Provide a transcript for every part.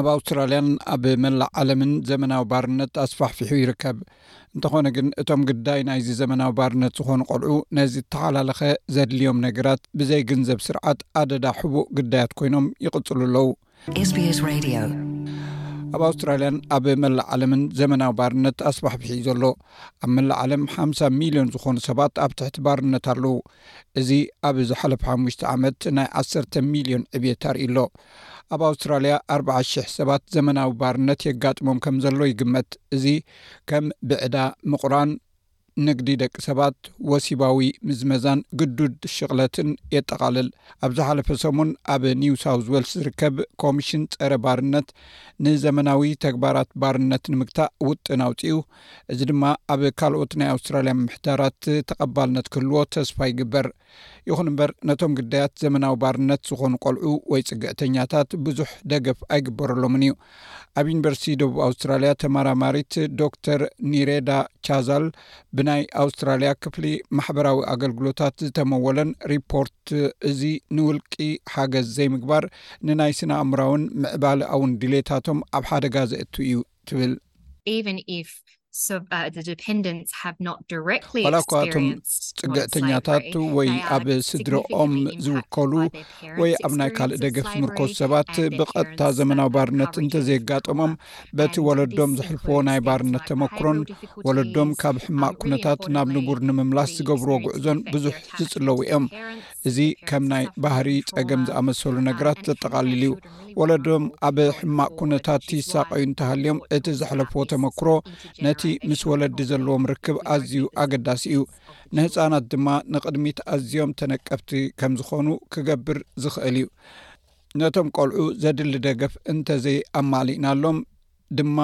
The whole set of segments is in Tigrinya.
ኣብ ኣውስትራልያን ኣብ መላእ ዓለምን ዘመናዊ ባርነት ኣስፋሕፊሑ ይርከብ እንተኾነ ግን እቶም ግዳይ ናይዚ ዘመናዊ ባርነት ዝኾኑ ቆልዑ ነዚ እተሓላለኸ ዘድልዮም ነገራት ብዘይግንዘብ ስርዓት ኣደዳ ሕቡእ ግዳያት ኮይኖም ይቕፅሉ ኣለዉ ስስ ራድዮ ኣብ ኣውስትራልያን ኣብ መላእ ዓለምን ዘመናዊ ባርነት ኣስባሕብሒ እዩ ዘሎ ኣብ መላእ ዓለም ሓምሳ ሚልዮን ዝኾኑ ሰባት ኣብ ትሕቲ ባርነት ኣለዉ እዚ ኣብ ዝሓለፍ ሓሙሽተ ዓመት ናይ ዓሰርተ ሚልዮን ዕብት ኣርእዩ ኣሎ ኣብ ኣውስትራልያ ኣርዓ ሽሕ ሰባት ዘመናዊ ባርነት የጋጥሞም ከም ዘሎ ይግመት እዚ ከም ብዕዳ ምቑራን ንግዲ ደቂ ሰባት፣ ወሲባዊ ምዝመዛን ግዱድ ሽቕለትን የጠቓልል። ኣብ ዝሓለፈ ሰሙን ኣብ ኒው ሳውዝ ዌልስ ዝርከብ ኮሚሽን ጸረ ባርነት ንዘመናዊ ተግባራት ባርነት ንምግታእ ውጥን ኣውጺኡ፣ እዚ ድማ ኣብ ካልኦት ናይ ኣውስትራልያ ምምሕዳራት ተቐባልነት ክህልዎ ተስፋ ይግበር። ይኹን እምበር ነቶም ግዳያት ዘመናዊ ባርነት ዝኾኑ ቆልዑ ወይ ጽግዕተኛታት ብዙሕ ደገፍ ኣይግበረሎምን እዩ። ኣብ ዩኒቨርሲቲ ደቡብ ኣውስትራልያ ተመራማሪት ዶክተር ኒሬዳ ቻዛል ብናይ ኣውስትራልያ ክፍሊ ማሕበራዊ ኣገልግሎታት ዝተመወለን ሪፖርት እዚ ንውልቂ ሓገዝ ዘይምግባር ንናይ ስነ ኣእምራውን ምዕባለኣውን ድሌታቶም ኣብ ሓደጋ ዘእቱ እዩ ትብል። ዋላ እኳ እቶም ፅግዕተኛታት ወይ ኣብ ስድረኦም ዝውከሉ ወይ ኣብ ናይ ካልእ ደገፍ ዝምርኮስ ሰባት ብቐጥታ ዘመናዊ ባርነት እንተዘየጋጠሞም በቲ ወለዶም ዘሕልፍዎ ናይ ባርነት ተመክሮን ወለዶም ካብ ሕማቅ ኩነታት ናብ ንቡር ንምምላስ ዝገብርዎ ጉዕዞን ብዙሕ ዝፅለዉ እዮም። እዚ ከም ናይ ባህሪ ፀገም ዝኣመሰሉ ነገራት ዘጠቃልል እዩ። ወለዶም ኣብ ሕማቅ ኩነታት ይሳቀዩ እንተሃልዮም እቲ ዘሕለፍዎ ተመክሮ ነቲ ምስ ወለዲ ዘለዎም ርክብ ኣዝዩ ኣገዳሲ እዩ ንህፃናት ድማ ንቅድሚት ኣዝዮም ተነቀፍቲ ከም ዝኾኑ ክገብር ዝኽእል እዩ ነቶም ቆልዑ ዘድሊ ደገፍ እንተዘይ ኣማሊእናሎም ድማ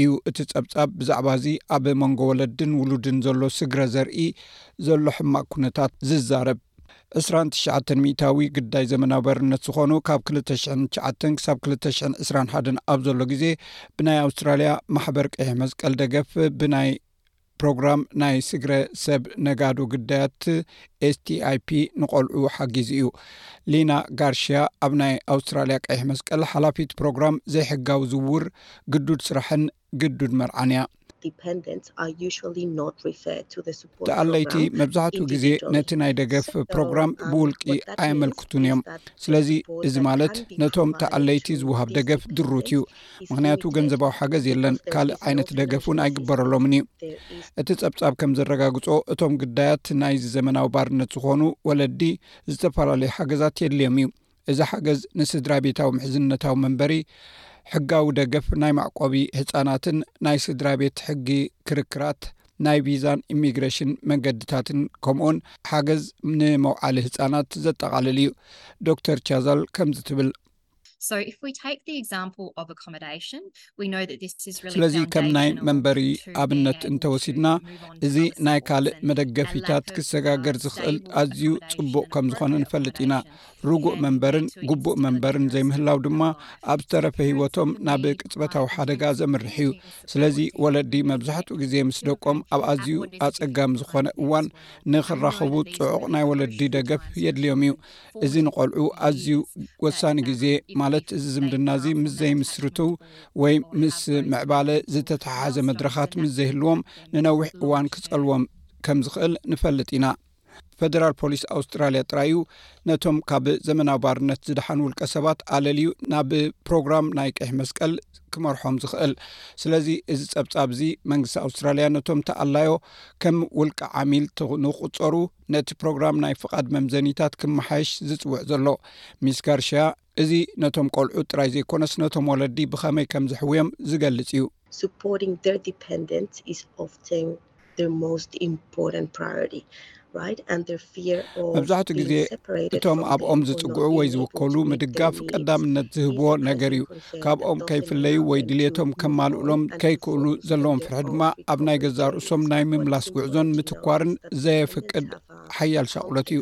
እዩ እቲ ጸብጻብ ብዛዕባ እዚ ኣብ መንጎ ወለድን ውሉድን ዘሎ ስግረ ዘርኢ ዘሎ ሕማቅ ኩነታት ዝዛረብ። ዕስራን ትሽዓተን ሚእታዊ ግዳይ ዘመናዊ በርነት ዝኾኑ ካብ ክልተ ሽሕን ትሽዓተን ክሳብ ክልተ ሽሕን ዕስራን ሓደን ኣብ ዘሎ ግዜ ብናይ ኣውስትራልያ ማሕበር ቀይሕ መስቀል ደገፍ ብናይ ፕሮግራም ናይ ስግረ ሰብ ነጋዶ ግዳያት STIP ንቆልዑ ሓጊዙ እዩ። ሊና ጋርሽያ ኣብ ናይ ኣውስትራልያ ቀይሕ መስቀል ሓላፊት ፕሮግራም ዘይሕጋዊ ዝውውር፣ ግዱድ ስራሕን ግዱድ መርዓን እያ። ተኣለይቲ መብዛሕትኡ ግዜ ነቲ ናይ ደገፍ ፕሮግራም ብውልቂ ኣየመልክቱን እዮም። ስለዚ እዚ ማለት ነቶም ተኣለይቲ ዝውሃብ ደገፍ ድሩት እዩ። ምክንያቱ ገንዘባዊ ሓገዝ የለን ካልእ ዓይነት ደገፍ እውን ኣይግበረሎምን እዩ እቲ ፀብፃብ ከም ዘረጋግፆ እቶም ግዳያት ናይዚ ዘመናዊ ባርነት ዝኾኑ ወለዲ ዝተፈላለዩ ሓገዛት የድልዮም እዩ እዚ ሓገዝ ንስድራ ቤታዊ ምሕዝነታዊ መንበሪ ሕጋዊ ደገፍ ናይ ማዕቆቢ ህፃናትን ናይ ስድራ ቤት ሕጊ ክርክራት ናይ ቪዛን ኢሚግሬሽን መንገድታትን ከምኡኡን ሓገዝ ንመውዓሊ ህፃናት ዘጠቓልል እዩ ዶክተር ቻዛል ከምዚ ትብል ስለዚ ከም ናይ መንበሪ ኣብነት እንተወሲድና እዚ ናይ ካልእ መደገፊታት ክሰጋገር ዝኽእል ኣዝዩ ጽቡቕ ከም ዝኾነ ንፈልጥ ኢና ርጉእ መንበርን ግቡእ መንበርን ዘይምህላው ድማ ኣብ ዝተረፈ ሂወቶም ናብ ቅጽበታዊ ሓደጋ ዘምርሕ እዩ ስለዚ ወለዲ መብዛሕትኡ ግዜ ምስ ደቆም ኣብ ኣዝዩ ኣጸጋሚ ዝኾነ እዋን ንክራኸቡ ጽዑቕ ናይ ወለዲ ደገፍ የድልዮም እዩ እዚ ንቆልዑ ኣዝዩ ወሳኒ ግዜ ማለት እዚ ዝምድና እዚ ምስ ዘይምስርቱ ወይ ምስ ምዕባለ ዝተተሓሓዘ መድረኻት ምስ ዘይህልዎም ንነዊሕ እዋን ክፀልዎም ከም ዝኽእል ንፈልጥ ኢና ፈደራል ፖሊስ ኣውስትራልያ ጥራይ እዩ ነቶም ካብ ዘመናዊ ባርነት ዝደሓኑ ውልቀ ሰባት ኣለልዩ ናብ ፕሮግራም ናይ ቅሕ መስቀል ክመርሖም ዝኽእል ስለዚ እዚ ፀብፃብ እዚ መንግስቲ ኣውስትራልያ ነቶም ተኣላዮ ከም ውልቀ ዓሚል ንቁፀሩ ነቲ ፕሮግራም ናይ ፍቓድ መምዘኒታት ክመሓየሽ ዝፅውዕ ዘሎ ሚስ ጋርሽያ እዚ ነቶም ቆልዑ ጥራይ ዘይኮነስ ነቶም ወለዲ ብኸመይ ከም ዝሕውዮም ዝገልጽ እዩ መብዛሕትኡ ግዜ እቶም ኣብኦም ዝፅግዑ ወይ ዝውከሉ ምድጋፍ ቀዳምነት ዝህብዎ ነገር እዩ ካብኦም ከይፍለዩ ወይ ድሌቶም ከማልእሎም ከይክእሉ ዘለዎም ፍርሒ ድማ ኣብ ናይ ገዛ ርእሶም ናይ ምምላስ ጉዕዞን ምትኳርን ዘየፍቅድ ሓያል ሻቁሎት እዩ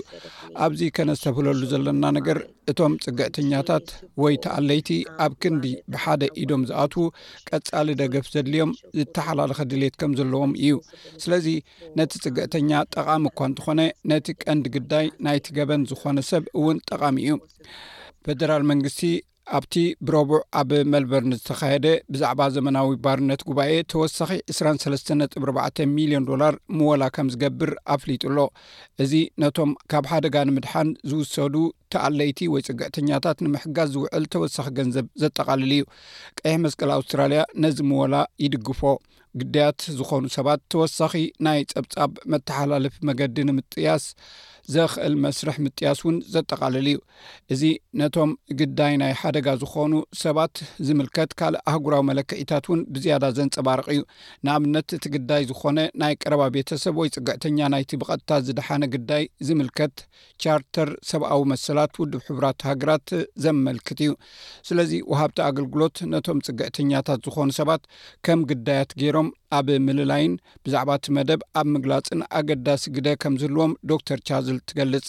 ኣብዚ ከነስተብህለሉ ዘለና ነገር እቶም ፅግዕተኛታት ወይ ተኣለይቲ ኣብ ክንዲ ብሓደ ኢዶም ዝኣትዉ ቀፃሊ ደገፍ ዘድልዮም ዝተሓላለኸ ድሌት ከም ዘለዎም እዩ ስለዚ ነቲ ፅግዕተኛ ጠቃሚ እኳ እንተኾነ ነቲ ቀንዲ ግዳይ ናይቲ ገበን ዝኾነ ሰብ እውን ጠቃሚ እዩ ፈደራል መንግስቲ ኣብቲ ብረቡዕ ኣብ መልበርን ዝተኻየደ ብዛዕባ ዘመናዊ ባርነት ጉባኤ ተወሳኺ 23 ነጥብ 4 ሚልዮን ዶላር ምወላ ከም ዝገብር ኣፍሊጡ ኣሎ እዚ ነቶም ካብ ሓደጋ ንምድሓን ዝውሰዱ ተኣለይቲ ወይ ፅግዕተኛታት ንምሕጋዝ ዝውዕል ተወሳኺ ገንዘብ ዘጠቓልል እዩ ቀይሕ መስቀል ኣውስትራልያ ነዚ ምወላ ይድግፎ ግዳያት ዝኾኑ ሰባት ተወሳኺ ናይ ጸብጻብ መተሓላለፊ መገዲ ንምጥያስ ዘኽእል መስርሕ ምጥያስ እውን ዘጠቓልል እዩ እዚ ነቶም ግዳይ ናይ ሓደጋ ዝኾኑ ሰባት ዝምልከት ካልእ ኣህጉራዊ መለክዒታት እውን ብዝያዳ ዘንፀባርቕ እዩ ንኣብነት እቲ ግዳይ ዝኾነ ናይ ቀረባ ቤተሰብ ወይ ፅግዕተኛ ናይቲ ብቐጥታ ዝደሓነ ግዳይ ዝምልከት ቻርተር ሰብኣዊ መሰላት ውድብ ሕቡራት ሃገራት ዘመልክት እዩ ስለዚ ውሃብቲ ኣገልግሎት ነቶም ፅግዕተኛታት ዝኾኑ ሰባት ከም ግዳያት ገይሮም ኣብ ምልላይን ብዛዕባ እቲ መደብ ኣብ ምግላፅን ኣገዳሲ ግደ ከም ዝህልዎም ዶክተር ቻዝል ትገልፅ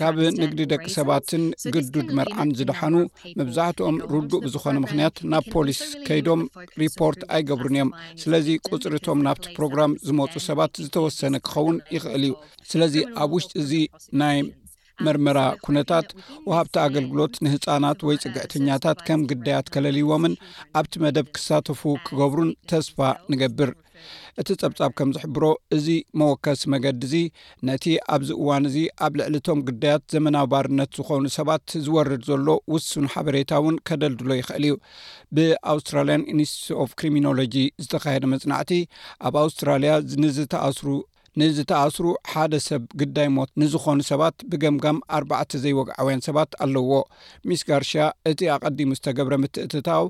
ካብ ንግዲ ደቂ ሰባትን ግዱድ መርዓን ዝደሓኑ መብዛሕትኦም ርዱእ ብዝኾነ ምኽንያት ናብ ፖሊስ ከይዶም ሪፖርት ኣይገብሩን እዮም ስለዚ ቁፅሪቶም ናብቲ ፕሮግራም ዝመፁ ሰባት ዝተወሰነ ክኸውን ይኽእል እዩ ስለዚ ኣብ ውሽጢ እዚ ናይ መርመራ ኩነታት ውሃብቲ ኣገልግሎት ንህፃናት ወይ ፅግዕተኛታት ከም ግዳያት ከለልይዎምን ኣብቲ መደብ ክሳተፉ ክገብሩን ተስፋ ንገብር እቲ ጸብጻብ ከም ዝሕብሮ እዚ መወከሲ መገዲ እዚ ነቲ ኣብዚ እዋን እዚ ኣብ ልዕሊ እቶም ግዳያት ዘመናዊ ባርነት ዝኾኑ ሰባት ዝወርድ ዘሎ ውሱን ሓበሬታ እውን ከደልድሎ ይኽእል እዩ ብኣውስትራልያን ኢንስቲትት ኦፍ ክሪሚኖሎጂ ዝተኻየደ መፅናዕቲ ኣብ ኣውስትራልያ ንዝተኣስሩ ንዝተኣስሩ ሓደ ሰብ ግዳይ ሞት ንዝኾኑ ሰባት ብገምጋም ኣርባዕተ ዘይወግዓውያን ሰባት ኣለውዎ። ሚስ ጋርሽያ እቲ ኣቐዲሙ ዝተገብረ ምትእትታው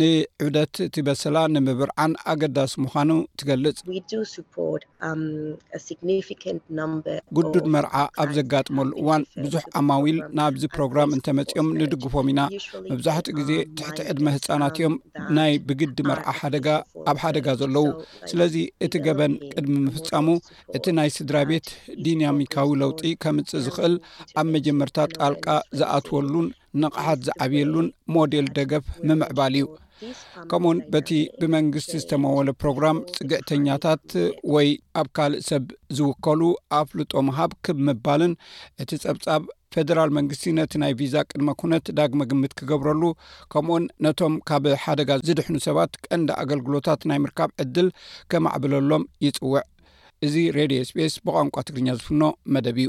ንዑደት እቲ በሰላ ንምብርዓን ኣገዳሲ ምዃኑ ትገልጽ። ግዱድ መርዓ ኣብ ዘጋጥመሉ እዋን ብዙሕ ዓማዊል ናብዚ ፕሮግራም እንተመጺኦም ንድግፎም ኢና። መብዛሕትኡ ግዜ ትሕቲ ዕድመ ህጻናት እዮም ናይ ብግዲ መርዓ ሓደጋ ኣብ ሓደጋ ዘለዉ። ስለዚ እቲ ገበን ቅድሚ ምፍጻሙ እቲ ናይ ስድራ ቤት ዲናሚካዊ ለውጢ ከምጽእ ዝኽእል ኣብ መጀመርታ ጣልቃ ዝኣትወሉን ንቕሓት ዝዓብየሉን ሞዴል ደገፍ ምምዕባል እዩ ከምኡውን በቲ ብመንግስቲ ዝተመወለ ፕሮግራም ፅግዕተኛታት ወይ ኣብ ካልእ ሰብ ዝውከሉ ኣፍልጦ ምሃብ ክብ ምባልን እቲ ፀብፃብ ፌደራል መንግስቲ ነቲ ናይ ቪዛ ቅድመ ኩነት ዳግመ ግምት ክገብረሉ ከምኡውን ነቶም ካብ ሓደጋ ዝድሕኑ ሰባት ቀንዲ ኣገልግሎታት ናይ ምርካብ ዕድል ከማዕብለሎም ይጽውዕ እዚ ሬድዮ ስፔስ ብቋንቋ ትግርኛ ዝፍኖ መደብ እዩ